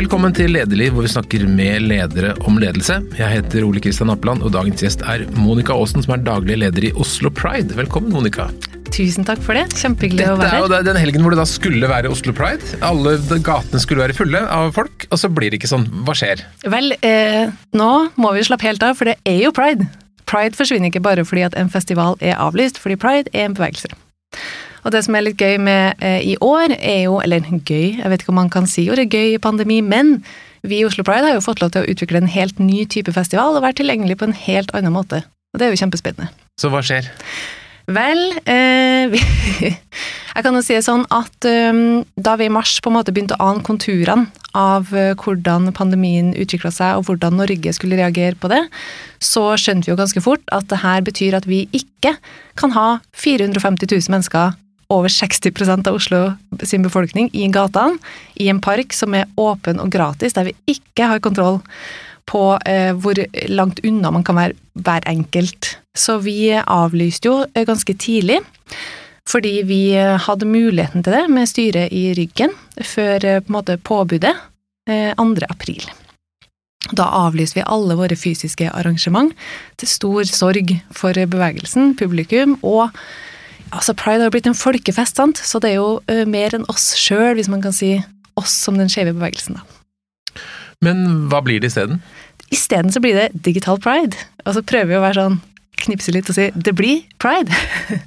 Velkommen til Lederliv, hvor vi snakker med ledere om ledelse. Jeg heter Ole Kristian Appeland, og dagens gjest er Monica Aasen, som er daglig leder i Oslo Pride. Velkommen, Monica. Tusen takk for det. Kjempehyggelig å være her. Dette er jo den helgen hvor det da skulle være Oslo Pride. Alle gatene skulle være fulle av folk, og så blir det ikke sånn. Hva skjer? Vel, eh, nå må vi slappe helt av, for det er jo pride. Pride forsvinner ikke bare fordi at en festival er avlyst, fordi pride er en bevegelse. Og det som er litt gøy med eh, i år, er jo Eller gøy, jeg vet ikke om man kan si ordet gøy i pandemi, men vi i Oslo Pride har jo fått lov til å utvikle en helt ny type festival og være tilgjengelig på en helt annen måte. Og det er jo kjempespennende. Så hva skjer? Vel, eh, vi, jeg kan jo si det sånn at eh, da vi i mars på en måte begynte å ane konturene av eh, hvordan pandemien utvikla seg, og hvordan Norge skulle reagere på det, så skjønte vi jo ganske fort at det her betyr at vi ikke kan ha 450 000 mennesker, over 60% av Oslo sin befolkning, i gatene, i en park som er åpen og gratis, der vi ikke har kontroll på eh, hvor langt unna man kan være hver enkelt. Så vi avlyste jo eh, ganske tidlig, fordi vi hadde muligheten til det med styret i ryggen før eh, på måte påbudet eh, 2. april. Da avlyste vi alle våre fysiske arrangement, til stor sorg for bevegelsen, publikum, og altså Pride har blitt en folkefest, sant? så det er jo uh, mer enn oss sjøl, hvis man kan si oss som den skeive bevegelsen. da. Men hva blir det isteden? Isteden så blir det digital pride. Og så prøver vi å være sånn knipse litt og si det blir pride.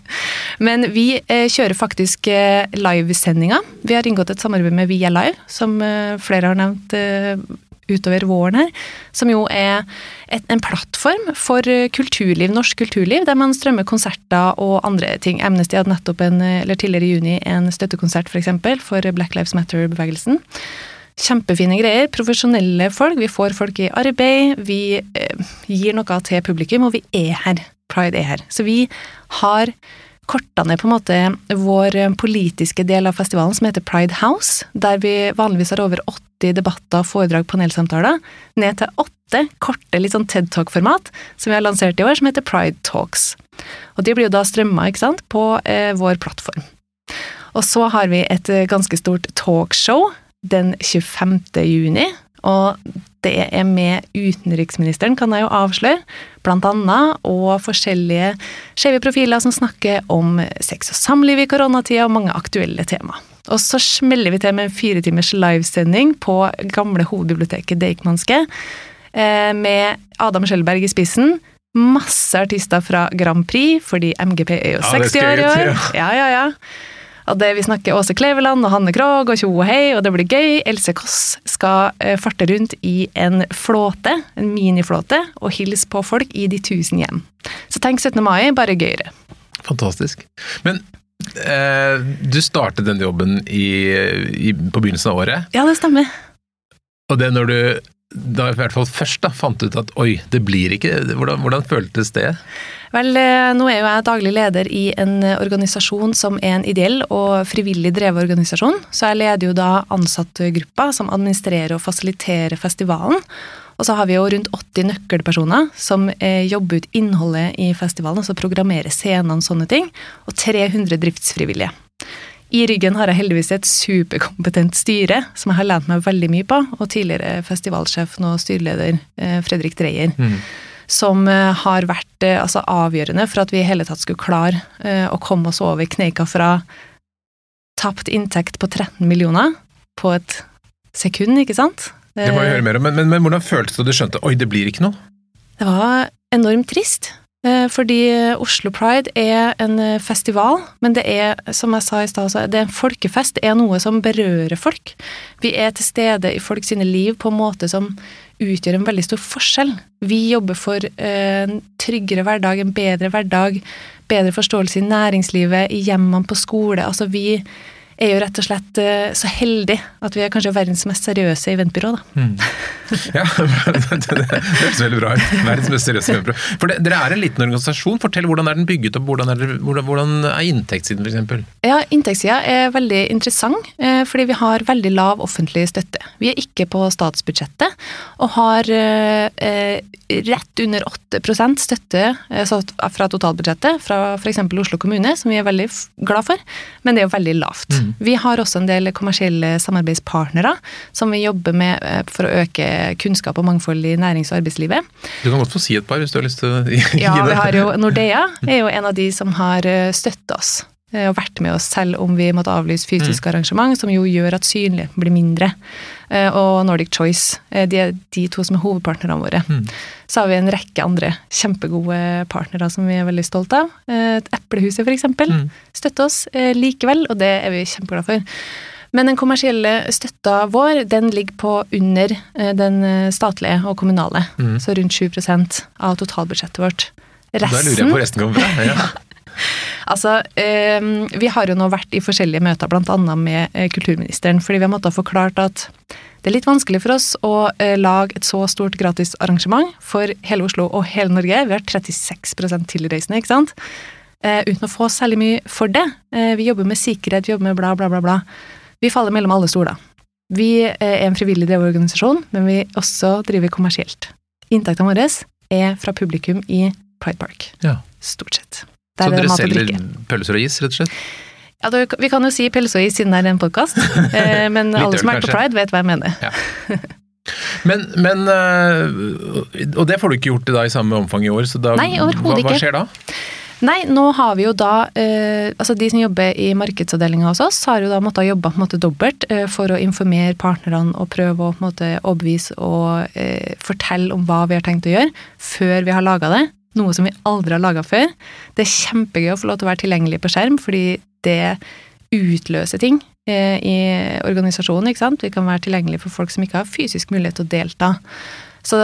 Men vi eh, kjører faktisk eh, livesendinga. Vi har inngått et samarbeid med Via Live, som eh, flere har nevnt utover våren her. Som jo er et, en plattform for eh, kulturliv, norsk kulturliv, der man strømmer konserter og andre ting. Amnesty hadde nettopp en, eh, eller tidligere i juni en støttekonsert for eksempel, for Black Lives Matter-bevegelsen. Kjempefine greier. Profesjonelle folk. Vi får folk i arbeid. Vi eh, gir noe til publikum, og vi er her. Pride er her. Så vi har korta ned på en måte vår politiske del av festivalen, som heter Pride House, der vi vanligvis har over 80 debatter, foredrag, panelsamtaler, ned til åtte korte, litt sånn TED Talk-format, som vi har lansert i år, som heter Pride Talks. Og de blir jo da strømma, ikke sant, på eh, vår plattform. Og så har vi et eh, ganske stort talkshow den 25. juni, og det er med utenriksministeren, kan jeg jo avsløre, blant annet, og forskjellige skjeve profiler som snakker om sex og samliv i koronatida, og mange aktuelle tema. Og så smeller vi til med en fire timers livesending på gamle hovedbiblioteket Deichmanske, eh, med Adam Skjellberg i spissen. Masse artister fra Grand Prix, fordi MGP er jo 60 år i år. Ja, ja, ja. Og det, vi snakker Åse Kleveland og Hanne Krogh og tjo og hei, og det blir gøy. Else Kåss skal eh, farte rundt i en flåte, en miniflåte, og hilse på folk i de tusen hjem. Så tenk 17. mai, bare gøyere. Fantastisk. Men eh, du startet den jobben i, i, på begynnelsen av året, Ja, det stemmer. og det når du da i hvert fall først da, fant ut at oi, det blir ikke Hvordan, hvordan føltes det? Vel, eh, nå er jo jeg daglig leder i en organisasjon som er en ideell og frivillig drevet organisasjon. Så jeg leder jo da ansattgruppa som administrerer og fasiliterer festivalen. Og så har vi jo rundt 80 nøkkelpersoner som eh, jobber ut innholdet i festivalen, altså programmerer scenene og sånne ting, og 300 driftsfrivillige. I ryggen har jeg heldigvis et superkompetent styre, som jeg har lent meg veldig mye på, og tidligere festivalsjef og styreleder eh, Fredrik Dreyer som eh, har vært eh, altså, avgjørende for at vi i hele tatt skulle klare eh, å komme oss over kneika fra tapt inntekt på 13 millioner på et sekund, ikke sant? Det må jeg høre mer om, men, men, men hvordan føltes det da du skjønte oi, det blir ikke noe? Det var enormt trist, fordi Oslo Pride er en festival, men det er, som jeg sa i stad, det er en folkefest. Det er noe som berører folk. Vi er til stede i folk sine liv på en måte som utgjør en veldig stor forskjell. Vi jobber for eh, en tryggere hverdag, en bedre hverdag, bedre forståelse i næringslivet, i hjemmene, på skole. Altså, vi er jo rett og slett eh, så heldige at vi er kanskje verdens mest seriøse eventbyrå, da. Ja, det, høres veldig bra ut. Verdens mest seriøse eventbyrå. For det, dere er en liten organisasjon. Fortell hvordan er den bygget opp, hvordan er, hvordan er inntektssiden f.eks.? Ja, Inntektssida er veldig interessant, eh, fordi vi har veldig lav offentlig støtte. Vi er ikke på statsbudsjettet, og har eh, eh, rett under 8 støtte fra totalbudsjettet fra f.eks. Oslo kommune, som vi er veldig glad for, men det er jo veldig lavt. Mm. Vi har også en del kommersielle samarbeidspartnere som vi jobber med for å øke kunnskap og mangfold i nærings- og arbeidslivet. Du kan godt få si et par hvis du har lyst til å gi Ja, det. vi har jo Nordea er jo en av de som har støtta oss og vært med oss selv om vi måtte avlyse fysiske arrangement, som jo gjør at synligheten blir mindre. Eh, Og Nordic Choice, eh, de er de to som er hovedpartnerne våre. Mm. Så har vi en rekke andre kjempegode partnere som vi er veldig stolte av. Eh, Eplehuset f.eks. Mm. støtter oss eh, likevel, og det er vi kjempeglade for. Men den kommersielle støtta vår, den ligger på under eh, den eh, statlige og kommunale. Mm. Så rundt 7% av totalbudsjettet vårt. Da lurer jeg på hvor resten kommer fra. Ja. Altså, eh, vi har jo nå vært i forskjellige møter, bl.a. med eh, kulturministeren, fordi vi har måttet forklart at det er litt vanskelig for oss å eh, lage et så stort gratisarrangement for hele Oslo og hele Norge. Vi har 36 tilreisende, ikke sant? Eh, uten å få særlig mye for det. Eh, vi jobber med sikkerhet, vi jobber med bla, bla, bla. bla. Vi faller mellom alle stoler. Vi er en frivillig drevet organisasjon, men vi også driver kommersielt. Inntektene våre er fra publikum i Pride Park. Ja. Stort sett. Så er det dere selger pølser og is, rett og slett? Ja, da, vi kan jo si pølse og is siden det er en podkast, eh, men alle som er har vært på? Pride, vet hva jeg mener. Men, men øh, Og det får du ikke gjort i, da, i samme omfang i år, så da Nei, hva, hva skjer da? Nei, nå har vi jo da eh, Altså, de som jobber i markedsavdelinga hos oss, har jo da måttet jobbe på en måte dobbelt eh, for å informere partnerne og prøve å på en måte overbevise og eh, fortelle om hva vi har tenkt å gjøre, før vi har laga det. Noe som vi aldri har laga før. Det er kjempegøy å få lov til å være tilgjengelig på skjerm, fordi det utløser ting eh, i organisasjonen. ikke sant? Vi kan være tilgjengelig for folk som ikke har fysisk mulighet til å delta. Så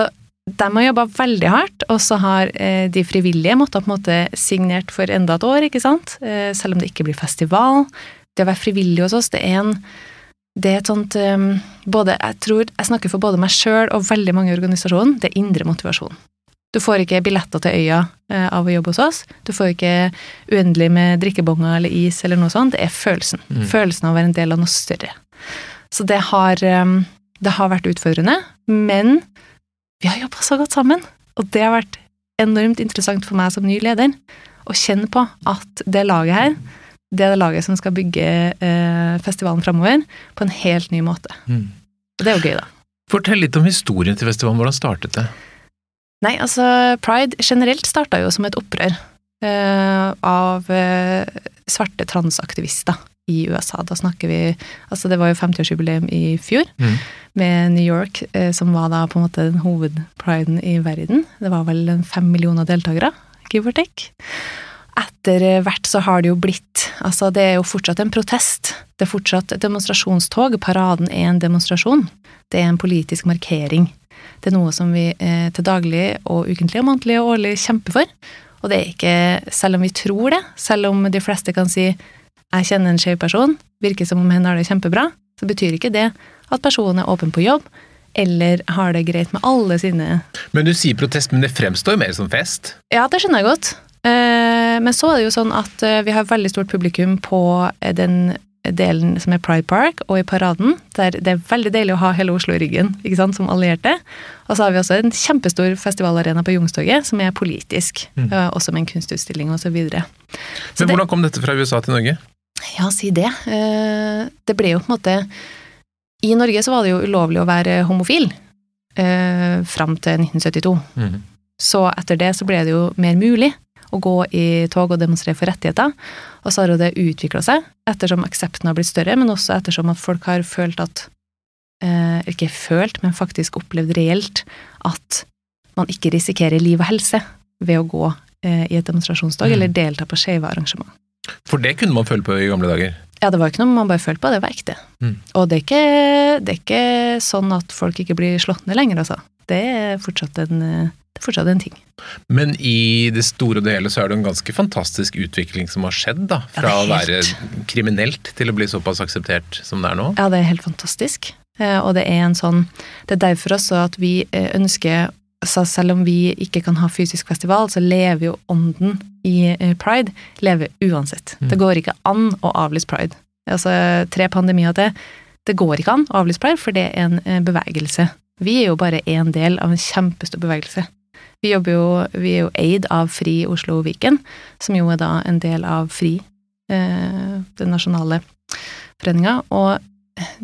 de har jobba veldig hardt, og så har eh, de frivillige måttet på en måte signert for enda et år, ikke sant? Eh, selv om det ikke blir festival. Det å være frivillig hos oss, det er en det er et sånt um, både, Jeg tror jeg snakker for både meg sjøl og veldig mange i organisasjonen. Det er indre motivasjon. Du får ikke billetter til øya eh, av å jobbe hos oss. Du får ikke uendelig med drikkebonger eller is eller noe sånt. Det er følelsen. Mm. Følelsen av å være en del av noe større. Så det har, eh, det har vært utfordrende, men vi har jobba så godt sammen. Og det har vært enormt interessant for meg som ny leder å kjenne på at det laget her, det er det laget som skal bygge eh, festivalen framover på en helt ny måte. Mm. Og det er jo gøy, da. Fortell litt om historien til festivalen. Hvordan startet det? Nei, altså Pride generelt starta jo som et opprør eh, av eh, svarte transaktivister i USA. Da snakker vi Altså, det var jo 50-årsjubileum i fjor Mm. med New York, eh, som var da på en måte den hovedpriden i verden. Det var vel fem millioner deltakere, give or take. Etter hvert så har det jo blitt Altså, det er jo fortsatt en protest. Det er fortsatt et demonstrasjonstog. Paraden er en demonstrasjon. Det er en politisk markering. Det er noe som vi eh, til daglig og ukentlig og månedlig og årlig kjemper for. Og det er ikke, selv om vi tror det, selv om de fleste kan si 'jeg kjenner en skeiv person', virker som om hun har det kjempebra, så betyr ikke det at personen er åpen på jobb, eller har det greit med alle sine Men du sier protest, men det fremstår jo mer som fest. Ja, det skjønner jeg godt. Eh, Men så er det jo sånn at eh, vi har veldig stort publikum på eh, den delen som er Pride Park, og i paraden, der det er veldig deilig å ha hele Oslo i ryggen, ikke sant, som allierte. Og så har vi også en kjempestor festivalarena på Youngstorget, som er politisk, Mm. eh, også med en kunstutstilling og så videre. Men hvordan kom dette fra USA til Norge? Ja, si det. Eh, Det ble jo på en måte I Norge så var det jo ulovlig å være homofil eh, fram til 1972. Mm. Så etter det så ble det jo mer mulig å gå i tog og demonstrere for rettigheter. Og så har jo det utvikla seg, ettersom aksepten har blitt større, men også ettersom at folk har følt at eh, Ikke følt, men faktisk opplevd reelt at man ikke risikerer liv og helse ved å gå eh, i et demonstrasjonstog Mm. eller delta på skeive arrangement. For det kunne man føle på i gamle dager. Ja, det var ikke noe man bare følte på, det var ekte. Mm. Og det er, ikke, det er ikke sånn at folk ikke blir slått ned lenger, altså. Det er fortsatt en, eh, det er fortsatt en ting. Men i det store og det hele så er det en ganske fantastisk utvikling som har skjedd, da. Fra er å være kriminelt til å bli såpass akseptert som det er nå. Ja, det er helt fantastisk. Eh, Og det er en sånn Det er derfor også at vi eh, ønsker så selv om vi ikke kan ha fysisk festival, så lever jo ånden i eh, pride lever uansett. Mm. Det går ikke an å avlyse pride. Altså, tre pandemier til. Det går ikke an å avlyse pride, for det er en bevegelse. Vi er jo bare en del av en kjempestor bevegelse. Vi, jo, vi er jo eid av Fri Oslo Viken, som jo er da en del av Fri, eh, det nasjonale foreninga. Og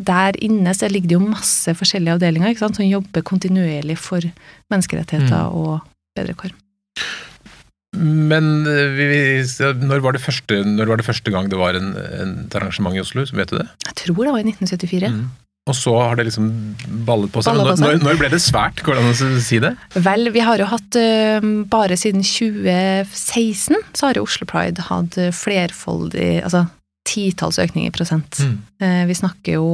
der inne så ligger det jo masse forskjellige avdelinger ikke sant, som jobber kontinuerlig for menneskerettigheter Mm. og bedre kår. Men eh, vi, når, var det første, når var det første gang det var en, en, et arrangement i Oslo? Vet du det? Jeg tror det var i 1974. Mm. Og så har det liksom ballet på seg. Ballet på Når, seg. når ble det svært? Går det an å si det? Vel, vi har jo hatt bare siden 2016 så har jo Oslo Pride hatt eh, flerfoldig, altså titalls økning i prosent. Mm. Eh, Vi snakker jo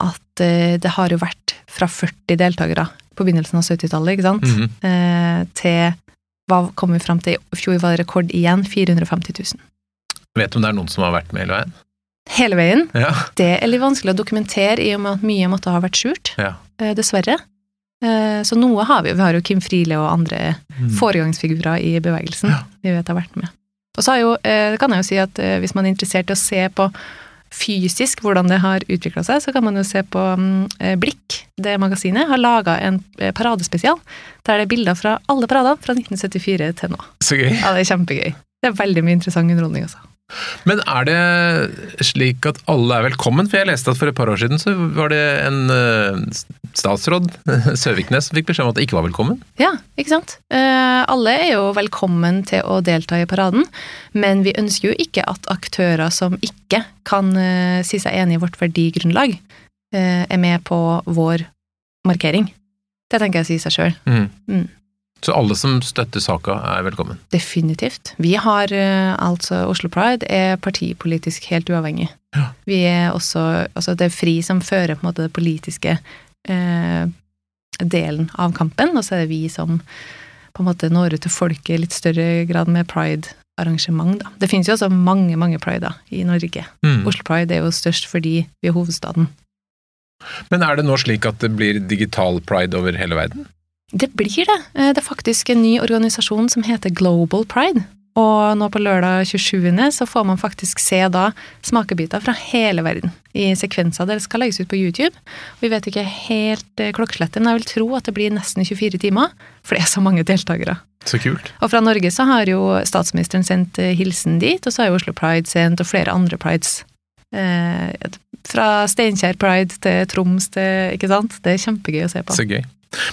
at eh, det har jo vært fra 40 deltakere på begynnelsen av 70-tallet, ikke sant, Mhm. Eh, til hva kom vi fram til? I fjor var det rekord igjen, 450 000. Vet du om det er noen som har vært med hele veien? Hele veien. Ja. Det er litt vanskelig å dokumentere i og med at mye måtte ha vært skjult, ja. eh, dessverre. Eh, Så noe har vi. Vi har jo Kim Friele og andre Mm. foregangsfigurer i bevegelsen Ja. vi vet har vært med. Og så har jo, eh, kan jeg jo si at hvis man er interessert i å se på fysisk hvordan det har utvikla seg, så kan man jo se på mm, Blikk, det magasinet, har laga en paradespesial der det er bilder fra alle paradene fra 1974 til nå. Så gøy. Ja, det er kjempegøy. Det er veldig mye interessant underholdning, altså. Men er det slik at alle er velkommen? For jeg leste at for et par år siden så var det en eh, statsråd, Søviknes, som fikk beskjed om at det ikke var velkommen. Ja, ikke sant? Eh, alle er jo velkommen til å delta i paraden, men vi ønsker jo ikke at aktører som ikke kan eh, si seg enig i vårt verdigrunnlag, er med på vår markering. Det tenker jeg sier seg sjøl. Mm. Så alle som støtter saka, er velkommen. Definitivt. Vi har eh, altså Oslo Pride er partipolitisk helt uavhengig. Ja. Vi er også Altså, det er FRI som fører på en måte det politiske eh, delen av kampen, og så er det vi som på en måte når ut til folket i litt større grad med pride-arrangement, da. Det finnes jo også mange, mange prider i Norge. Mm. Oslo Pride er jo størst fordi vi er hovedstaden. Men er det nå slik at det blir digital pride over hele verden? Det blir det. Eh, Det er faktisk en ny organisasjon som heter Global Pride. Og nå på lørdag 27. så får man faktisk se da smakebiter fra hele verden i sekvenser. Det skal legges ut på YouTube. Vi vet ikke helt eh, klokkeslettet, men jeg vil tro at det blir nesten 24 timer, for det er så mange deltakere. Så kult. Og fra Norge så har jo statsministeren sendt eh, hilsen dit, og så har jo Oslo Pride sendt, og flere andre prides. Eh, fra Steinkjer Pride til Troms til Ikke sant? Det er kjempegøy å se på. Så gøy.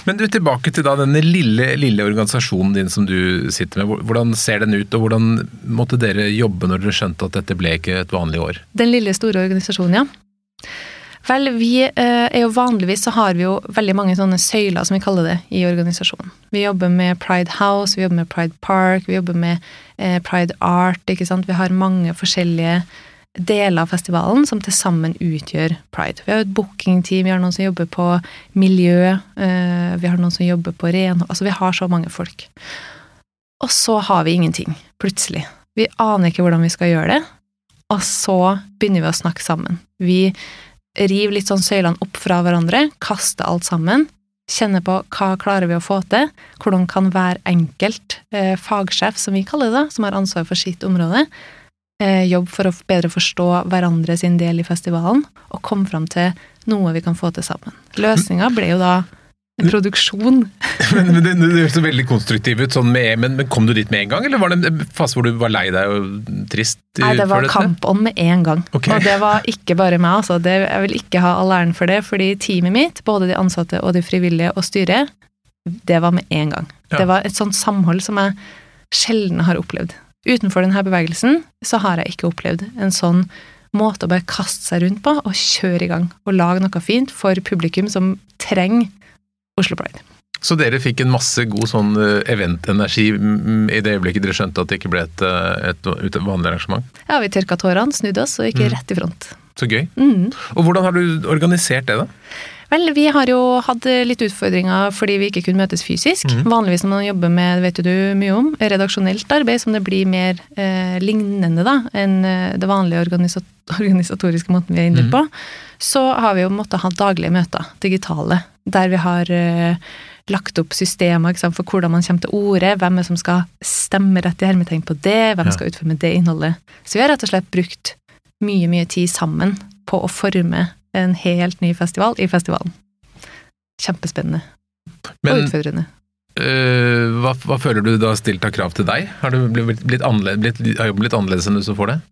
Men du, tilbake til da denne lille, lille organisasjonen din som du sitter med. Hvordan ser den ut, og hvordan måtte dere jobbe når dere skjønte at dette ble ikke et vanlig år? Den lille, store organisasjonen, ja. Vel, vi eh, er jo vanligvis så har vi jo veldig mange sånne søyler, som vi kaller det, i organisasjonen. Vi jobber med Pride House, vi jobber med Pride Park, vi jobber med eh, Pride Art, ikke sant. Vi har mange forskjellige deler av festivalen som til sammen utgjør Pride. Vi har jo et bookingteam, vi har noen som jobber på miljø, eh, vi har noen som jobber på renhold Altså, vi har så mange folk. Og så har vi ingenting, plutselig. Vi aner ikke hvordan vi skal gjøre det, og så begynner vi å snakke sammen. Vi river litt sånn søylene opp fra hverandre, kaster alt sammen, kjenner på hva klarer vi å få til, hvordan kan hver enkelt eh, fagsjef, som vi kaller det, da, som har ansvar for sitt område, eh, jobbe for å bedre forstå hverandre sin del i festivalen, og komme fram til noe vi kan få til sammen. Løsninga ble jo da en produksjon. Men, men det, det høres så veldig konstruktiv ut, sånn med, men, men kom du dit med en gang, eller var det en fase hvor du var lei deg og trist? Nei, det var kamp kampånd med en gang. Okay. Og det var ikke bare meg, altså. Det, jeg vil ikke ha all æren for det, fordi teamet mitt, både de ansatte og de frivillige og styret, det var med en gang. Ja. Det var et sånt samhold som jeg sjelden har opplevd. Utenfor denne bevegelsen så har jeg ikke opplevd en sånn måte å bare kaste seg rundt på og kjøre i gang og lage noe fint for publikum som trenger Oslo Pride. Så dere fikk en masse god sånn eventenergi mm, i det øyeblikket dere skjønte at det ikke ble et, eh, et, et vanlig arrangement? Ja, vi tørka tårene, snudde oss og gikk Mm. rett i front. Så gøy. Mm. Og hvordan har du organisert det, da? Vel, vi har jo hatt litt utfordringer fordi vi ikke kunne møtes fysisk. Mm. Vanligvis når man jobber med, vet du mye om, redaksjonelt arbeid, som det blir mer eh, lignende da, enn eh, det vanlige organisat organisatoriske måten vi er inne på, på, så har vi jo måttet ha daglige møter, digitale, der vi har eh, lagt opp systemer sant, for hvordan man kommer til ordet, hvem er som skal stemme rett i hermetegn på det, hvem Ja. skal utforme det innholdet. Så vi har rett og slett brukt mye, mye tid sammen på å forme en helt ny festival i festivalen. Kjempespennende og utfordrende. Øh, hva, hva føler du da stilt av krav til deg? Har, du blitt, blitt annerledes, blitt, har jobben blitt annerledes enn du så for deg?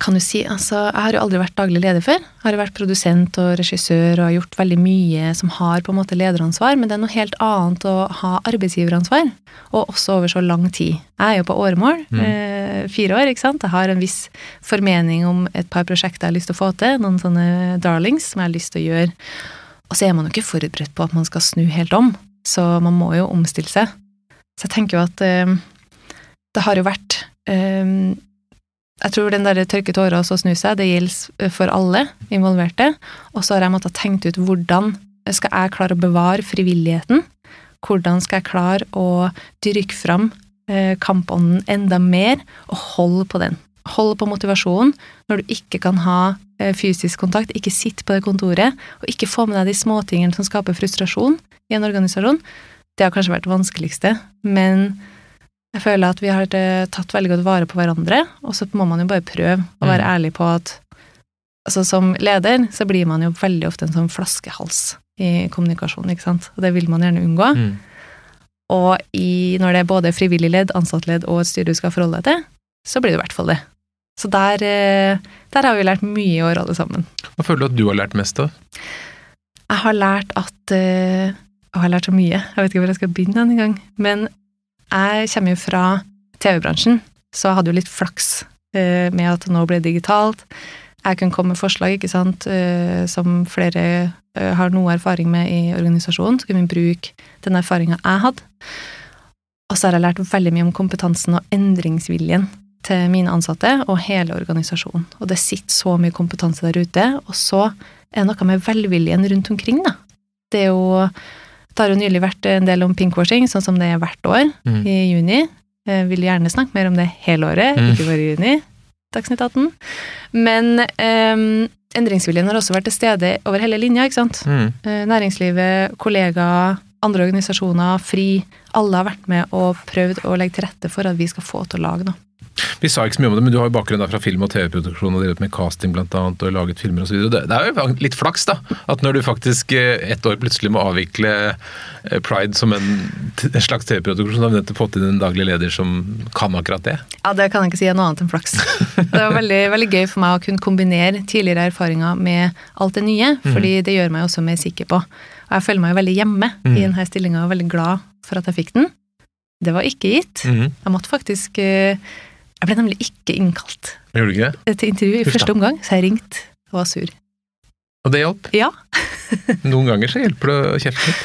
Kan jo si, altså, Jeg har jo aldri vært daglig leder før. Jeg har jo vært produsent og regissør og har gjort veldig mye som har på en måte lederansvar, men det er noe helt annet å ha arbeidsgiveransvar, og også over så lang tid. Jeg er jo på åremål, Mm. eh, fire år, ikke sant. Jeg har en viss formening om et par prosjekter jeg har lyst til å få til, noen sånne darlings som jeg har lyst til å gjøre. Og så er man jo ikke forberedt på at man skal snu helt om, så man må jo omstille seg. Så jeg tenker jo at eh, det har jo vært eh, jeg tror den der tørke tårer og så snu seg, det gjelder for alle involverte. Og så har jeg måttet tenkt ut hvordan skal jeg klare å bevare frivilligheten? Hvordan skal jeg klare å dyrke fram eh, kampånden enda mer, og holde på den? Holde på motivasjonen når du ikke kan ha eh, fysisk kontakt, ikke sitte på det kontoret, og ikke få med deg de småtingene som skaper frustrasjon i en organisasjon. Det har kanskje vært det vanskeligste, men jeg føler at vi har eh, tatt veldig godt vare på hverandre, og så må man jo bare prøve å være Mm. ærlig på at altså som leder så blir man jo veldig ofte en sånn flaskehals i kommunikasjonen, ikke sant, og det vil man gjerne unngå. Mm. Og i, når det er både frivillig ledd, ansattledd og et styre du skal forholde deg til, så blir det i hvert fall det. Så der, eh, der har vi lært mye i år, alle sammen. Hva føler du at du har lært mest av? Jeg har lært at øh, Jeg har lært så mye, jeg vet ikke hvor jeg skal begynne engang. gang. Men jeg kommer jo fra TV-bransjen, så jeg hadde jo litt flaks øh, med at nå ble digitalt. Jeg kunne komme med forslag ikke sant, øh, som flere øh, har noe erfaring med i organisasjonen. Så kunne vi bruke den erfaringa jeg hadde. Og så har jeg lært veldig mye om kompetansen og endringsviljen til mine ansatte og hele organisasjonen. Og det sitter så mye kompetanse der ute. Og så er det noe med velviljen rundt omkring, da. Det er jo Det har jo nylig vært en del om pinkwashing, sånn som det er hvert år Mm. i juni. Jeg vil gjerne snakke mer om det hele året, Mm. ikke bare i juni. Dagsnytt 18. Men um, endringsviljen har også vært til stede over hele linja, ikke sant. Mm. Eh, Næringslivet, kollegaer, andre organisasjoner, FRI. Alle har vært med og prøvd å legge til rette for at vi skal få til å lage noe. Vi sa ikke så mye om det, men du har jo bakgrunn fra film- og TV-produksjon og drevet med casting blant annet, og laget filmer osv. Det, det er jo litt flaks, da. At når du faktisk et år plutselig må avvikle eh, Pride som en, en slags TV-produksjon, har vi nettopp fått inn en daglig leder som kan akkurat det. Ja, det kan jeg ikke si er noe annet enn flaks. Det var veldig, veldig gøy for meg å kunne kombinere tidligere erfaringer med alt det nye, fordi det gjør meg også mer sikker på. Og jeg føler meg jo veldig hjemme Mm. i denne stillinga og veldig glad for at jeg fikk den. Det var ikke gitt. Mhm. Jeg måtte faktisk eh, Jeg ble nemlig ikke innkalt Gjorde du ikke det? til intervju i da. første omgang, så jeg ringte og var sur. Og det hjalp? Ja. Noen ganger så hjelper det å kjefte litt.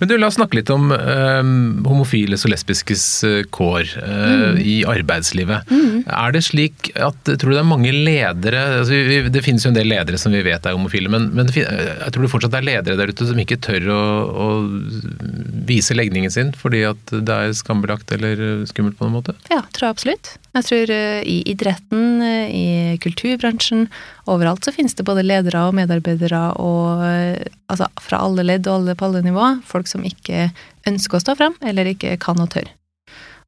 Men du, la oss snakke litt om eh, homofiles og lesbiskes eh, kår eh, i arbeidslivet. Er det slik at Tror du det er mange ledere altså, vi, Det finnes jo en del ledere som vi vet er homofile, men, men det jeg tror det fortsatt er ledere der ute som ikke tør å, å vise legningen sin fordi at det er skambelagt eller skummelt på noen måte? Ja, tror jeg absolutt. Jeg tror uh, i idretten, uh, i kulturbransjen, overalt så finnes det både ledere og medarbeidere og eh, altså fra alle ledd og alle på alle nivå, folk som ikke ønsker å stå frem, eller ikke kan og tør.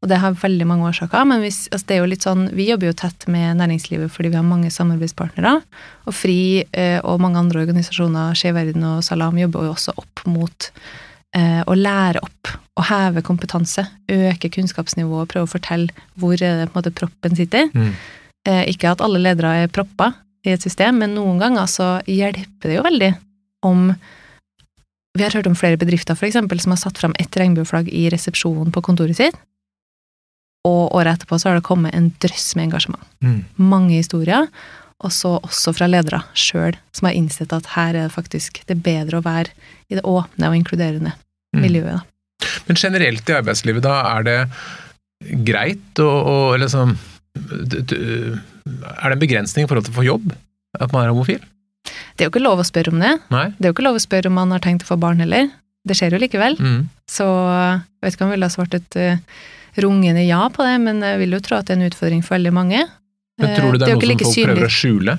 Og det har veldig mange årsaker, men hvis, altså det er jo litt sånn, vi jobber jo tett med næringslivet fordi vi har mange samarbeidspartnere, og FRI eh, og mange andre organisasjoner, Skeiv Verden og Salam, jobber jo også opp mot eh, å lære opp og heve kompetanse, øke kunnskapsnivået, prøve å fortelle hvor det måte proppen sitter. Mm. Eh, ikke at alle ledere er proppa i et system, men noen ganger så hjelper det jo veldig om Vi har hørt om flere bedrifter for eksempel, som har satt fram ett regnbueflagg i resepsjonen på kontoret sitt, og året etterpå så har det kommet en drøss med engasjement. Mm. Mange historier, og så også fra ledere sjøl, som har innsett at her er det faktisk det er bedre å være i det åpne og inkluderende Mm. miljøet. Da. Men generelt i arbeidslivet, da, er det greit å, å eller sånn Er det en begrensning i forhold til å få jobb? At man er homofil? Det er jo ikke lov å spørre om det. Nei? Det er jo ikke lov å spørre om man har tenkt å få barn heller. Det skjer jo likevel. Mm. Så jeg vet ikke om jeg ville ha svart et uh, rungende ja på det, men jeg vil jo tro at det er en utfordring for veldig mange. Men tror du Eh, det er, det er noe like som folk prøver å skjule?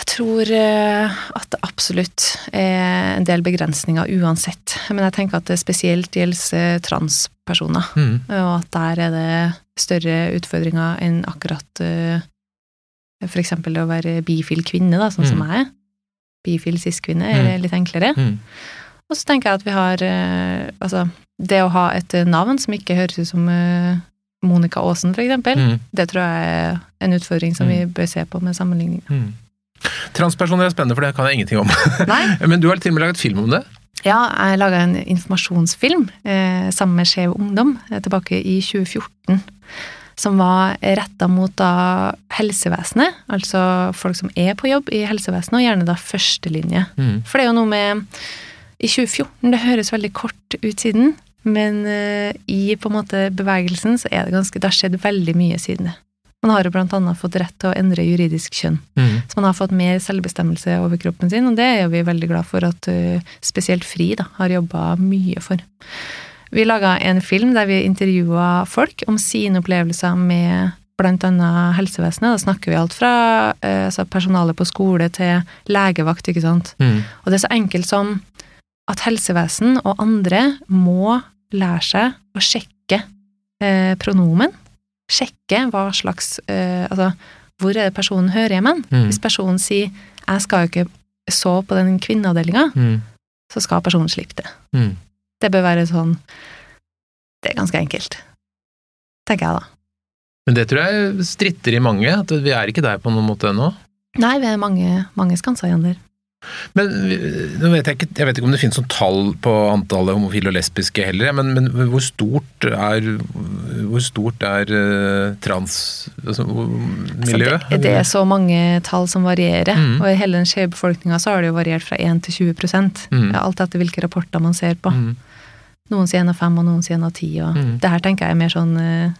Jeg tror eh, at det absolutt er en del begrensninger uansett. Men jeg tenker at det spesielt gjelder transpersoner, Mm. og at der er det større utfordringer enn akkurat eksempel det å være bifil kvinne, da, sånn som Mm. jeg er. Bifil cis-kvinne er litt enklere. Mm. Og så tenker jeg at vi har eh, Altså, det å ha et eh, navn som ikke høres ut som eh, Monica Aasen, for eksempel, Mm. det tror jeg er en utfordring som vi Mm. bør se på med sammenligning. Mm. Transpersoner er spennende, for det kan jeg ingenting om. Men du har til og med laget film om det? Ja, jeg laga en informasjonsfilm eh, sammen med Skjev Ungdom eh, tilbake i 2014. Som var retta mot da helsevesenet, altså folk som er på jobb i helsevesenet, og gjerne da førstelinje. Mm. For det er jo noe med I 2014, det høres veldig kort ut siden, men uh, i på en måte bevegelsen så er det ganske Det har skjedd veldig mye siden det. Man har jo blant annet fått rett til å endre juridisk kjønn. Mm. Så man har fått mer selvbestemmelse over kroppen sin, og det er vi veldig glad for at uh, spesielt FRI da, har jobba mye for. Vi laga en film der vi intervjua folk om sine opplevelser med annet helsevesenet. Da snakker vi alt fra uh, altså personale på skole til legevakt, ikke sant. Mm. Og det er så enkelt som at helsevesen og andre må lære seg å sjekke eh, pronomen. Sjekke hva slags eh, Altså, hvor er det personen hører hjemme? Mm. Hvis personen sier 'jeg skal jo ikke sove på den kvinneavdelinga', Mm. så skal personen slippe det. Mm. Det bør være sånn Det er ganske enkelt. Tenker jeg, da. Men det tror jeg stritter i mange, at vi er ikke der på noen måte ennå. Nei, vi er mange, mange skanser igjen der. Men nå vet jeg, ikke, jeg vet ikke om det finnes noen tall på antallet homofile og lesbiske heller, men, men hvor stort er, hvor stort er eh, transmiljøet? Altså, miljøet? det, det er så mange tall som varierer, Mm. og i hele den skeive befolkninga så har det jo variert fra 1 til 20 Mm. Alt etter hvilke rapporter man ser på. Mm. Noen sier en av fem, og noen sier en av ti. Og Mm. Det her tenker jeg er mer sånn eh,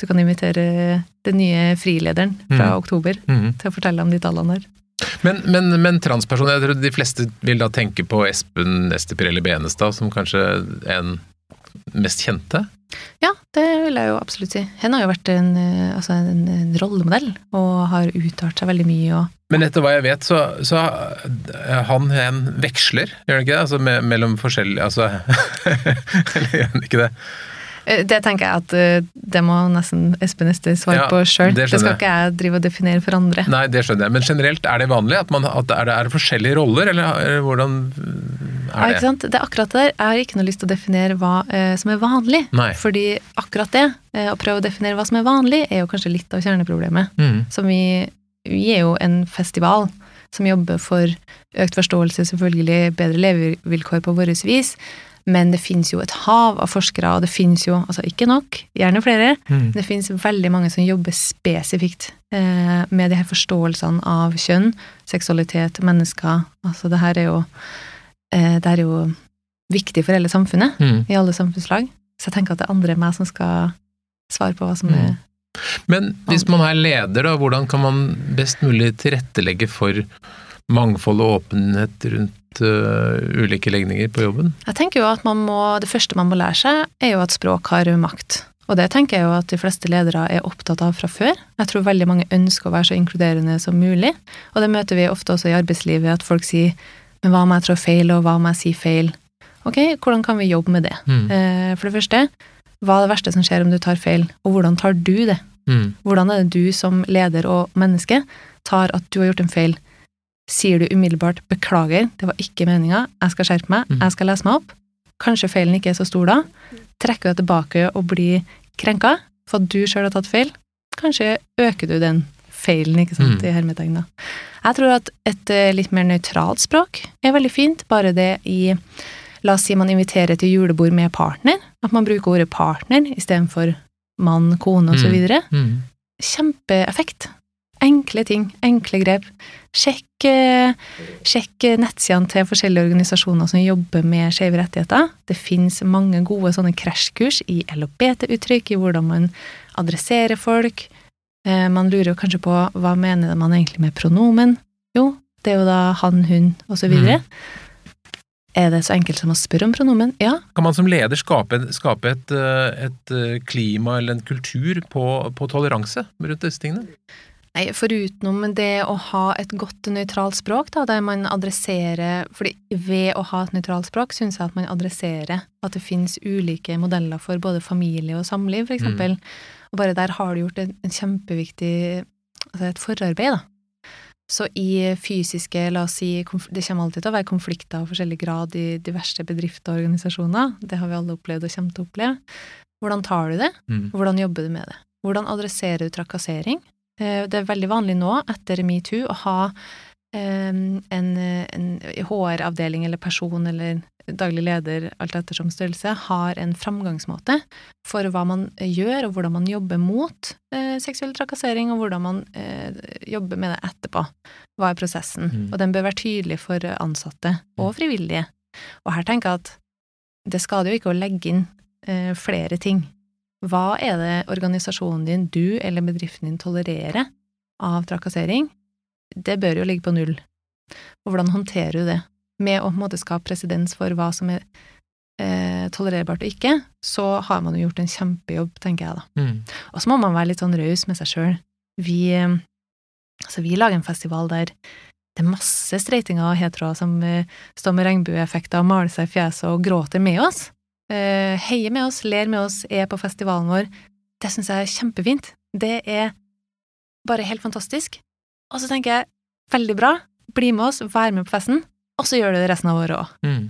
Du kan invitere den nye frilederen fra Mm. oktober Mm. til å fortelle om de tallene der. Men, men, men transpersoner, jeg tror de fleste vil da tenke på Espen Ester Pirelli Benestad som kanskje en mest kjente? Ja, det vil jeg jo absolutt si. Hun har jo vært en, eh, altså en, en rollemodell, og har uttalt seg veldig mye. Og, Men etter hva jeg vet, så, så eh, han en veksler, gjør han ikke det? Altså me, mellom forskjellige Altså Eller gjør han ikke det? Eh, det tenker jeg at eh, det må nesten Espen Ester svare Ja, på sjøl. det Det, skal ikke jeg drive og definere for andre. Nei, det skjønner jeg. Men generelt, er det vanlig? At, man, at er, det, er det forskjellige roller, eller, eller hvordan Ja, er det? sant? Det er akkurat det der. Jeg har ikke noe lyst til å definere hva eh, som er vanlig. Nei. Fordi akkurat det, eh, å prøve å definere hva som er vanlig, er jo kanskje litt av kjerneproblemet. Mm. Som vi, vi er jo en festival som jobber for økt forståelse, selvfølgelig bedre levevilkår på vårt vis, men det finnes jo et hav av forskere, og det finnes jo, altså ikke nok, gjerne flere, Mm. det finnes veldig mange som jobber spesifikt eh, med de her forståelsene av kjønn, seksualitet, mennesker. Altså det her er jo, eh, det er jo viktig for hele samfunnet, Mm. i alle samfunnslag. Så jeg tenker at det er andre enn meg som skal svare på hva som er Men hvis man er leder, da, hvordan kan man best mulig tilrettelegge for mangfold og åpenhet rundt øh, ulike legninger på jobben? Jeg tenker jo at man må, Det første man må lære seg, er jo at språk har makt. Og det tenker jeg jo at de fleste ledere er opptatt av fra før. Jeg tror veldig mange ønsker å være så inkluderende som mulig. Og det møter vi ofte også i arbeidslivet, at folk sier men hva om jeg trår feil, og hva om jeg sier feil? Ok, hvordan kan vi jobbe med det? Mm. Uh, For det første, hva er det verste som skjer om du tar feil, og hvordan tar du det? Mm. Hvordan er det du som leder og menneske tar at du har gjort en feil? Sier du umiddelbart 'beklager, det var ikke meninga, jeg skal skjerpe meg, Mm. jeg skal lese meg opp'? Kanskje feilen ikke er så stor da? Trekker du deg tilbake og blir krenka for at du sjøl har tatt feil? Kanskje øker du den feilen, ikke sant, Mm. i hermetegn. Jeg tror at et eh, litt mer nøytralt språk er veldig fint, bare det i La oss si man inviterer til julebord med partner, at man bruker ordet partner istedenfor mann, kone osv. videre Mm. kjempeeffekt. Enkle ting, enkle grep. Sjekk, eh, sjekk nettsidene til forskjellige organisasjoner som jobber med skeive rettigheter. Det finnes mange gode sånne krasjkurs i LHBT-uttrykk, i hvordan man adresserer folk. Eh, Man lurer jo kanskje på hva mener man egentlig med pronomen? Jo, det er jo da han, hun, osv. Mm. Er det så enkelt som å spørre om pronomen? Ja, Kan man som leder skape, skape et, øh, et klima eller en kultur på, på toleranse rundt disse tingene? Nei, Forutenom det å ha et godt nøytralt språk, da, der man adresserer fordi Ved å ha et nøytralt språk, syns jeg at man adresserer at det finnes ulike modeller for både familie og samliv, for eksempel. Og bare der har du gjort en, en kjempeviktig altså et forarbeid, da. Så i fysiske, la oss si, det kommer alltid til å være konflikter av forskjellig grad i diverse bedrifter og organisasjoner. Det har vi alle opplevd og kommer til å oppleve. Hvordan tar du det? Mm. Hvordan jobber du med det? Hvordan adresserer du trakassering? Eh, Det er veldig vanlig nå, etter metoo, å ha eh, en, en HR-avdeling eller person eller daglig leder, alt ettersom størrelse, har en framgangsmåte for hva man gjør, og hvordan man jobber mot eh, seksuell trakassering, og hvordan man eh, jobber med det etterpå. Hva er prosessen? Mm. Og den bør være tydelig for ansatte og frivillige. Og her tenker jeg at det skader jo ikke å legge inn eh, flere ting. Hva er det organisasjonen din, du eller bedriften din tolererer av trakassering? Det bør jo ligge på null. Og hvordan håndterer du det? Med å på en måte skape presedens for hva som er eh, tolererbart og ikke, så har man jo gjort en kjempejobb, tenker jeg da. Mm. Og så må man være litt sånn raus med seg sjøl. Vi, eh, altså vi lager en festival der det er masse streitinger og heteroer som eh, står med regnbueeffekter og maler seg i fjeset og gråter med oss. Eh, heier med oss, ler med oss, er på festivalen vår. Det syns jeg er kjempefint. Det er bare helt fantastisk. Og så tenker jeg, veldig bra, bli med oss, vær med på festen, og så gjør du det resten av året òg. Mm.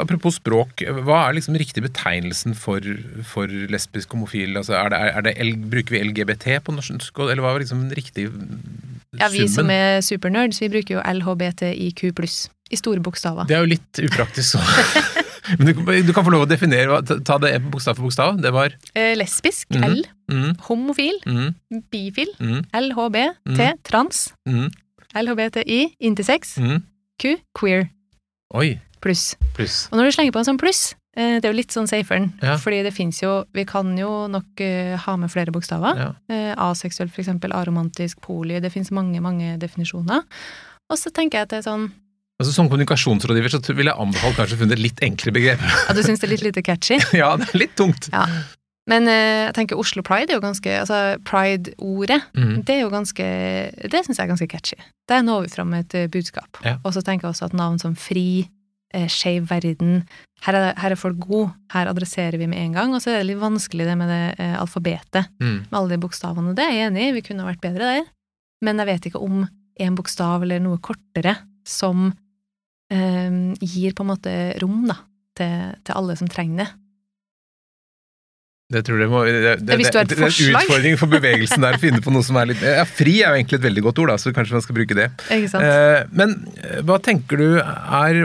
Apropos språk, hva er liksom riktig betegnelsen for, for lesbisk homofil? Altså, er det, er det bruker vi LGBT på norsk, eller hva er liksom den riktige summen? Ja, vi som er supernerds, vi bruker jo LHBTIQ pluss i store bokstaver. Det er jo litt upraktisk sånn. Men du, du kan få lov å definere, ta- det bokstav for bokstav. Det var Eh, lesbisk, Mm. L. mm, Homofil, mm, bifil, mm, LHBT, Mhm. trans, mm, LHBTI, intersex, mm. Q, queer, Oi, pluss. pluss. Og når du slenger på en sånn pluss, eh, det er jo litt sånn saferen, Ja. fordi det fins jo Vi kan jo nok uh, ha med flere bokstaver. Ja. Uh, aseksuell, for eksempel, aromantisk, poli, det fins mange, mange definisjoner. Og så tenker jeg at det er sånn Altså, som kommunikasjonsrådgiver så vil jeg anbefale kanskje å finne et litt enklere begrep. Ja, du syns det er litt lite catchy? ja, det er litt tungt. Ja. Men eh, jeg tenker Oslo Pride er jo ganske Altså, pride-ordet, Mm. det er jo ganske Det syns jeg er ganske catchy. Der når vi fram med et eh, budskap. Ja. Og så tenker jeg også at navn som Fri, eh, Skeiv verden her er, her er folk gode, her adresserer vi med en gang. Og så er det litt vanskelig det med det eh, alfabetet, Mm. med alle de bokstavene. Det er jeg enig i, vi kunne vært bedre der. Men jeg vet ikke om en bokstav eller noe kortere som gir på en måte rom da, til, til alle som trenger det. Det tror jeg må, det, det, det, det er en utfordring for bevegelsen der å finne på noe som er litt ja, Fri er jo egentlig et veldig godt ord, da, så kanskje man skal bruke det. Ikke sant? Eh, men eh, hva tenker du er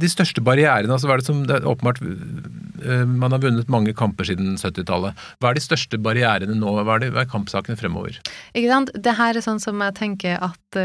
de største barrierene? Altså, hva er det som det er åpenbart eh, Man har vunnet mange kamper siden 70-tallet. Hva er de største barrierene nå? Hva er, det, hva er kampsakene fremover? Ikke sant? Det her er sånn som jeg tenker at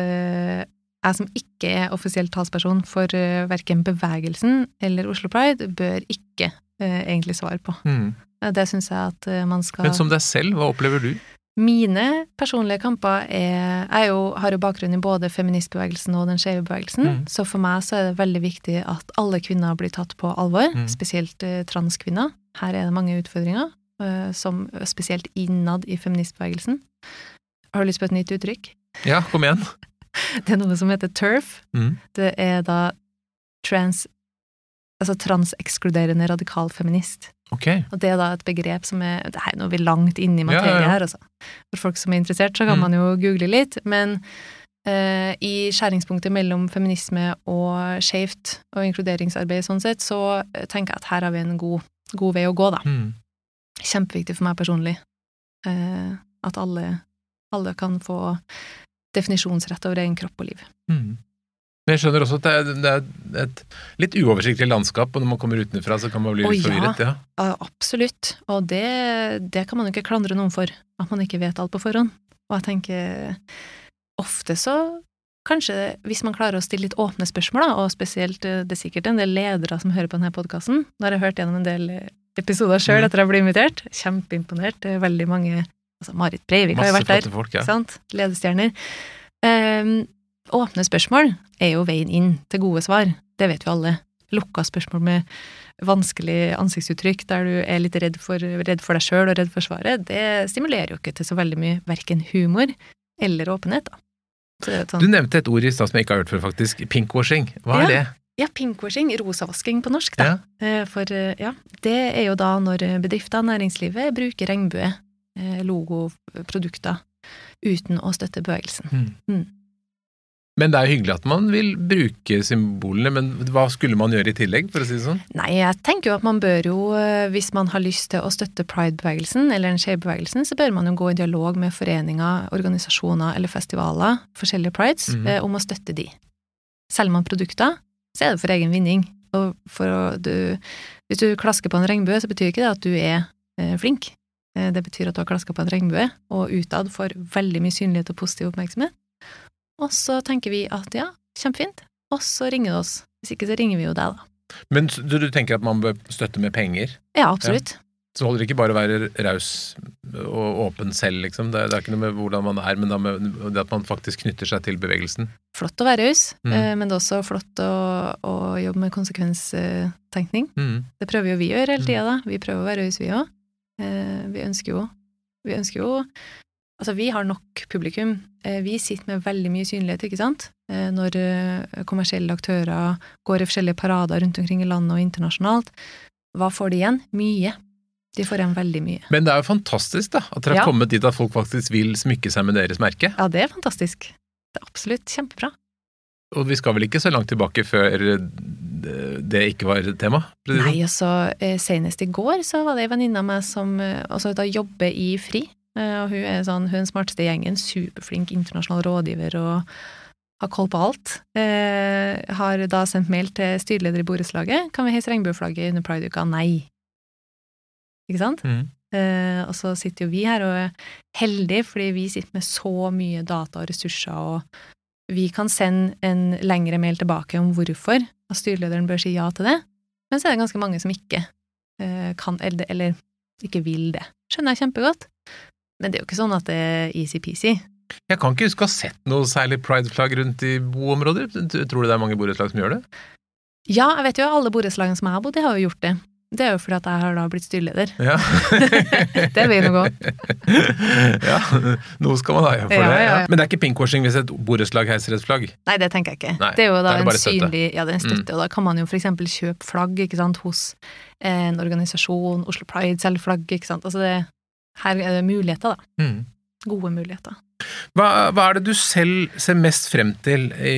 jeg som ikke er offisiell talsperson for uh, verken bevegelsen eller Oslo Pride, bør ikke uh, egentlig svare på. Mm. Eh, Det syns jeg at uh, man skal Men som deg selv, hva opplever du? Mine personlige kamper er Jeg jo, har jo bakgrunn i både feministbevegelsen og den skeive bevegelsen, Mm. så for meg så er det veldig viktig at alle kvinner blir tatt på alvor, Mm. spesielt uh, transkvinner. Her er det mange utfordringer, eh, som spesielt innad i feministbevegelsen. Har du lyst på et nytt uttrykk? Ja, kom igjen. Det er noe som heter TERF. Mm. Det er da trans... Altså transekskluderende radikal feminist. Okay. Og det er da et begrep som er Det her er vi er langt inne i Ja, materie ja, ja. her, altså. For folk som er interessert, så kan Mm. man jo google litt. Men eh, i skjæringspunktet mellom feminisme og skeivt og inkluderingsarbeid sånn sett, så eh, tenker jeg at her har vi en god, god vei å gå, da. Mm. Kjempeviktig for meg personlig. Eh, at alle, alle kan få definisjonsrett over egen kropp og liv. Mm. Men jeg skjønner også at det er, det er et litt uoversiktlig landskap, og når man kommer utenfra, så kan man bli litt forvirret. Ja. Ja, absolutt. Og det, det kan man jo ikke klandre noen for, at man ikke vet alt på forhånd. Og jeg tenker ofte så Kanskje hvis man klarer å stille litt åpne spørsmål, og spesielt eh, det er sikkert en del ledere som hører på denne podkasten. Nå har jeg hørt gjennom en del episoder sjøl Mhm. etter jeg ble invitert. Kjempeimponert. Det er veldig mange altså Marit Breivik har jo vært der. folk, ja. Sant? Ledestjerner. Um, åpne spørsmål er jo veien inn til gode svar. Det vet vi alle. Lukka spørsmål med vanskelig ansiktsuttrykk der du er litt redd for, redd for deg sjøl og redd for svaret, det stimulerer jo ikke til så veldig mye verken humor eller åpenhet, da. Så det jo et Du sånn, nevnte et ord i stad som jeg ikke har hørt før, faktisk. Pinkwashing. Hva er Ja. det? ja, pinkwashing, rosavasking på norsk, da. Ja. Eh, For eh, ja, det er jo da når bedrifter, næringslivet, bruker regnbue, eh, logo, produkter, uten å støtte bevegelsen. Mm. Mm. Men det er jo hyggelig at man vil bruke symbolene, men hva skulle man gjøre i tillegg, for å si det sånn? Nei, jeg tenker jo at man bør jo, eh, hvis man har lyst til å støtte pride-bevegelsen eller den skeive-bevegelsen, så bør man jo gå i dialog med foreninger, organisasjoner eller festivaler, forskjellige prides, mm -hmm. om å støtte de. Selger man produkter, så er det for egen vinning. Og for å, du, hvis du klasker på en regnbue, så betyr ikke det at du er flink. Eh, det betyr at du har klaska på en regnbue, og utad får veldig mye synlighet og positiv oppmerksomhet. Og så tenker vi at ja, kjempefint, og så ringer du oss. Hvis ikke så ringer vi jo deg, da. Men du, du tenker at man bør støtte med penger? Ja, absolutt. Så holder det ikke bare å være raus og åpen selv, liksom. Det, er- det er ikke noe med hvordan man er, men med det at man faktisk knytter seg til bevegelsen. Flott å være raus, Mm. eh, men det er også flott å, å jobbe med konsekvenstenkning. Mm. Det prøver jo vi å gjøre hele tida, da. Vi prøver å være raus, vi òg. Vi ønsker jo Vi ønsker jo Altså, vi har nok publikum. Eh, Vi sitter med veldig mye synlighet, ikke sant? Eh, Når eh, kommersielle aktører går i forskjellige parader rundt omkring i landet og internasjonalt. Hva får de igjen? Mye. De får igjen veldig mye. Men det er jo fantastisk da, at dere har Ja. kommet dit at folk faktisk vil smykke seg med deres merke. Ja, det er fantastisk. Det er absolutt kjempebra. Og vi skal vel ikke så langt tilbake før det ikke var et tema? Nei, altså, eh, senest i går så var det ei venninne av meg som eh, altså, da jobber i FRI, eh, og hun er sånn, hun smarteste i gjengen, superflink internasjonal rådgiver og har koll på alt. Eh, har da sendt mail til styreleder i borettslaget. Kan vi heise regnbueflagget under prideuka? Nei. Ikke sant? Mm. Eh, og så sitter jo vi her og er heldige, fordi vi sitter med så mye data og ressurser, og vi kan sende en lengre mail tilbake om hvorfor, at styrelederen bør si ja til det. Men så er det ganske mange som ikke uh, kan, eller, eller ikke vil det. Skjønner jeg kjempegodt. Men det er jo ikke sånn at det er easy-peasy. Jeg kan ikke huske å ha sett noe særlig prideflagg rundt i boområder. Tror du det er mange borettslag som gjør det? Ja, jeg vet jo alle borettslagene som jeg har bodd i, har jo gjort det. Det er jo fordi at jeg har da blitt styreleder. Ja. Det er veien å gå. ja, noe skal man ha for Ja, det. ja. Men det er ikke pinkwashing hvis et borettslag heiser et flagg? Nei, det tenker jeg ikke. Nei, det er jo da er en. Mm. synlig Ja, det er en støtte, og da kan man jo eksempel kjøpe flagg ikke sant, hos en organisasjon, Oslo Pride selger flagg, ikke sant. Altså det, her er det muligheter, da. Mm. Gode muligheter. Hva, hva er det du selv ser mest frem til i,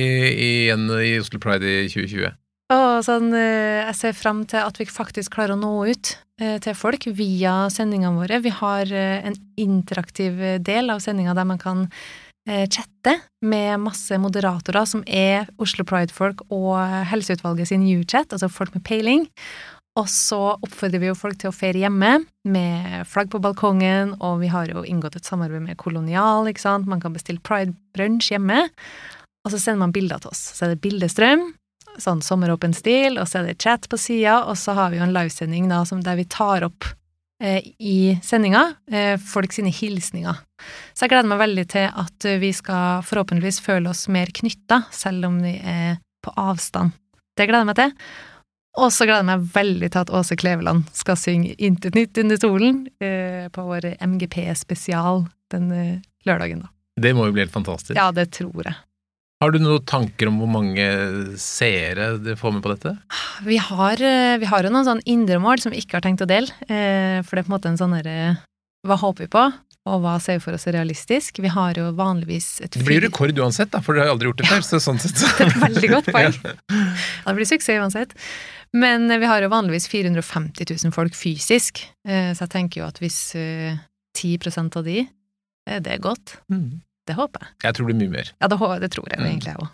igjen i Oslo Pride i 2020? Og sånn, eh, jeg ser frem til at vi faktisk klarer å nå ut eh, til folk via sendingene våre. Vi har eh, en interaktiv del av sendinga der man kan chatte med masse moderatorer som er Oslo Pride-folk og Helseutvalget sin U-chat, altså folk med peiling. Og så oppfordrer vi jo folk til å feire hjemme med flagg på balkongen, og vi har jo inngått et samarbeid med Kolonial, ikke sant. Man kan bestille pride-brunsj hjemme, og så sender man bilder til oss. Så er det bildestrøm, sånn sommeråpen stil, og så er det chat på sida, og så har vi jo en livesending da, som, der vi tar opp eh, i sendinga eh, folk sine hilsninger. Så jeg gleder meg veldig til at vi skal forhåpentligvis føle oss mer knytta, selv om vi er på avstand. Det gleder jeg meg til. Og så gleder jeg meg veldig til at Åse Kleveland skal synge Intet nytt under solen eh, på vår MGP-spesial den eh, lørdagen, da. Det må jo bli helt fantastisk. Ja, det tror jeg. Har du noen tanker om hvor mange seere du får med på dette? Vi har, eh, vi har jo noen sånn indre mål som vi ikke har tenkt å dele, eh, for det er på en måte en sånn derre Hva håper vi på, og hva ser vi for oss er realistisk? Vi har jo vanligvis et Det blir rekord uansett, da, for dere har jo aldri gjort det før. Så sånn sett. Det er et veldig godt poeng. Ja. Ja, det blir suksess uansett. Men eh, vi har jo vanligvis 450 000 folk fysisk, så jeg tenker jo at hvis eh, 10% av de, det er godt. Mm. Det håper jeg. Jeg tror det blir mye mer. Ja, det, det tror jeg Mm. egentlig jeg òg.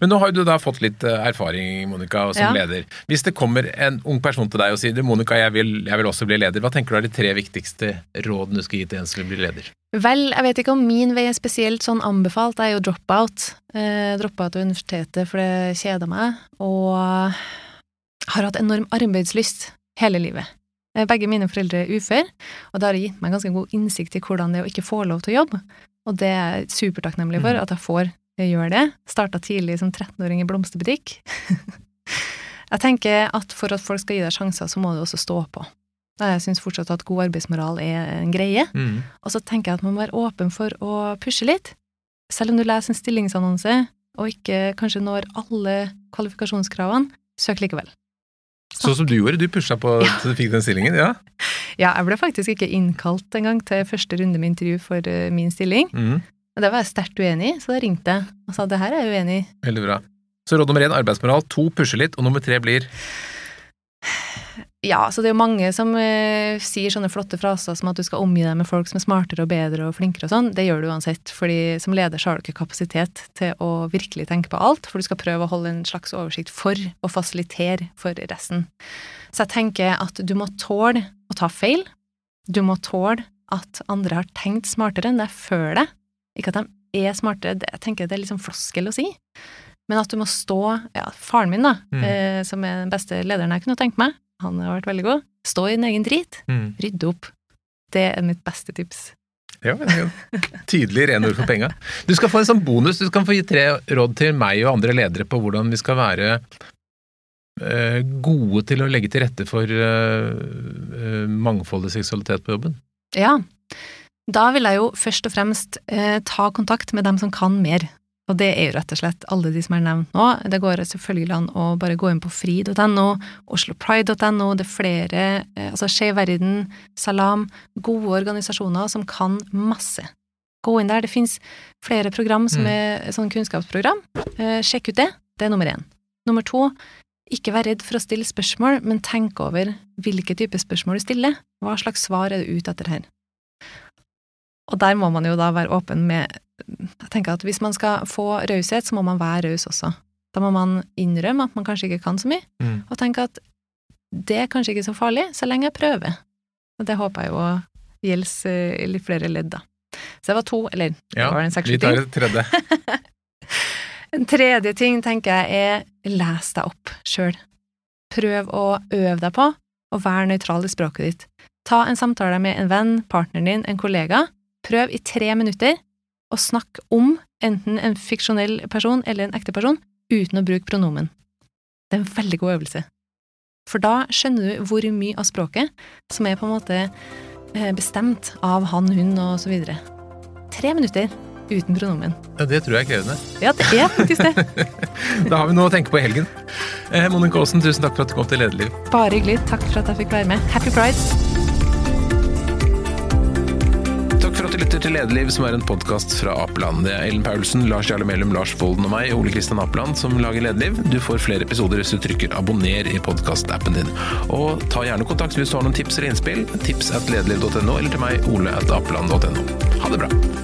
Men nå har du da fått litt eh, erfaring, Monica, som Ja. leder. Hvis det kommer en ung person til deg og sier Monica, jeg vil, jeg vil også bli leder, hva tenker du er de tre viktigste rådene du skal gi til en som vil bli leder? Vel, jeg vet ikke om min vei er spesielt sånn anbefalt. Jeg er jo drop-out. Eh, Droppa ut av universitetet for det kjeda meg, og har hatt enorm arbeidslyst hele livet. Eh, Begge mine foreldre er uføre, og det har gitt meg ganske god innsikt i hvordan det er å ikke få lov til å jobbe. Og det er jeg supertakknemlig for, Mhm. at jeg får eh, gjøre det. Starta tidlig som 13-åring i blomsterbutikk. jeg tenker at for at folk skal gi deg sjanser, så må du også stå på. Jeg syns fortsatt at god arbeidsmoral er en greie. Mm. Og så tenker jeg at man må være åpen for å pushe litt. Selv om du leser en stillingsannonse og ikke kanskje når alle kvalifikasjonskravene, søk likevel. Sånn som du gjorde, du pusha på Ja. at du fikk den stillingen, ja? Ja, jeg ble faktisk ikke innkalt engang til første runde med intervju for uh, min stilling. Mm. Og det var jeg sterkt uenig i, så da ringte jeg og sa det her er jeg uenig i. Veldig bra. Så råd nummer én arbeidsmoral, to pushe litt, og nummer tre blir Ja, så det er jo mange som eh, sier sånne flotte fraser som at du skal omgi deg med folk som er smartere og bedre og flinkere og sånn. Det gjør du uansett, fordi som leder så har du ikke kapasitet til å virkelig tenke på alt, for du skal prøve å holde en slags oversikt for å fasilitere for resten. Så jeg tenker at du må tåle å ta feil. Du må tåle at andre har tenkt smartere enn deg før deg. Ikke at de er smartere, det, jeg tenker det er liksom floskel å si. Men at du må stå Ja, faren min, da, Mm. eh, som er den beste lederen jeg kunne tenkt meg, han har vært veldig god. Stå i din egen drit. mm. Rydde opp. Det er mitt beste tips. Ja, jo tydelig rene ord for penga. Du skal få en sånn bonus. Du skal få gi tre råd til meg og andre ledere på hvordan vi skal være eh, gode til å legge til rette for eh, eh, mangfoldig seksualitet på jobben. Ja. Da vil jeg jo først og fremst eh, ta kontakt med dem som kan mer. Og det er jo rett og slett alle de som er nevnt nå. Det går selvfølgelig an å bare gå inn på fri.no, oslopride.no, det er flere, eh, altså Skeiv Verden, Salam, gode organisasjoner som kan masse. Gå inn der. Det finnes flere program som Mm. er sånn kunnskapsprogram. Eh, sjekk ut det. Det er nummer én. Nummer to, ikke vær redd for å stille spørsmål, men tenk over hvilke type spørsmål du stiller. Hva slags svar er du ute etter her? Og der må man jo da være åpen med Jeg tenker at hvis man skal få raushet, så må man være raus også. Da må man innrømme at man kanskje ikke kan så mye, Mm. og tenke at det er kanskje ikke så farlig, så lenge jeg prøver. Og det håper jeg jo gjelder eh, litt flere ledd, da. Så det var to, eller det var en seks vi tar ting. et tredje. En tredje ting tenker jeg er les deg opp sjøl. Prøv å øve deg på å være nøytral i språket ditt. Ta en samtale med en venn, partneren din, en kollega. Prøv i tre minutter å snakke om enten en fiksjonell person eller en ekte person uten å bruke pronomen. Det er en veldig god øvelse. For da skjønner du hvor mye av språket som er på en måte eh, bestemt av han, hun og så videre. Tre minutter uten pronomen. Ja, det tror jeg er krevende. Ja, det er faktisk det. Da har vi noe å tenke på i helgen. Eh, Monica Aasen, tusen takk for at du kom til Lederliv. Bare hyggelig. Takk for at jeg fikk være med. Happy pride! Du lytter til Lederliv, som er en podkast fra Apeland. Det er Ellen Paulsen, Lars Jarle Melum, Lars Volden og meg, Ole Kristian Apeland, som lager Lederliv. Du får flere episoder hvis du trykker abonner i podkastappen din. Og ta gjerne kontakt hvis du har noen tips eller innspill. Tips at lederliv.no, eller til meg, ole at apeland.no. Ha det bra!